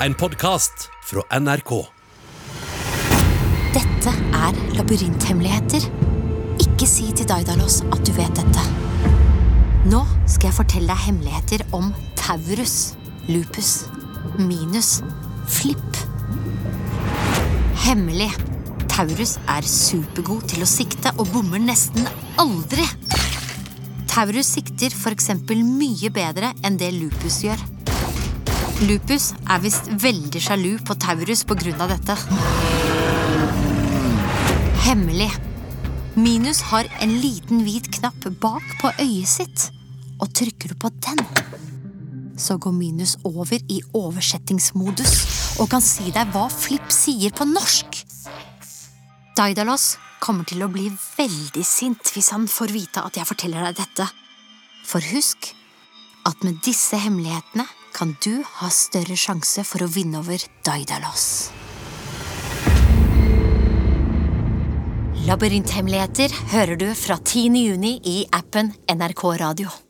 En podkast fra NRK. Dette er labyrinthemmeligheter. Ikke si til Daidalos at du vet dette. Nå skal jeg fortelle deg hemmeligheter om Taurus, Lupus, Minus, Flipp. Hemmelig. Taurus er supergod til å sikte og bommer nesten aldri. Taurus sikter f.eks. mye bedre enn det Lupus gjør. Lupus er visst veldig sjalu på Taurus av dette. Hemmelig. Minus har en liten hvit knapp bak på øyet sitt. Og trykker du på den, så går Minus over i oversettingsmodus og kan si deg hva Flipp sier på norsk. Daidalos kommer til å bli veldig sint hvis han får vite at jeg forteller deg dette. For husk at med disse hemmelighetene kan du ha større sjanse for å vinne over Daidalos. Labyrinthemmeligheter hører du fra 10. juni i appen NRK Radio.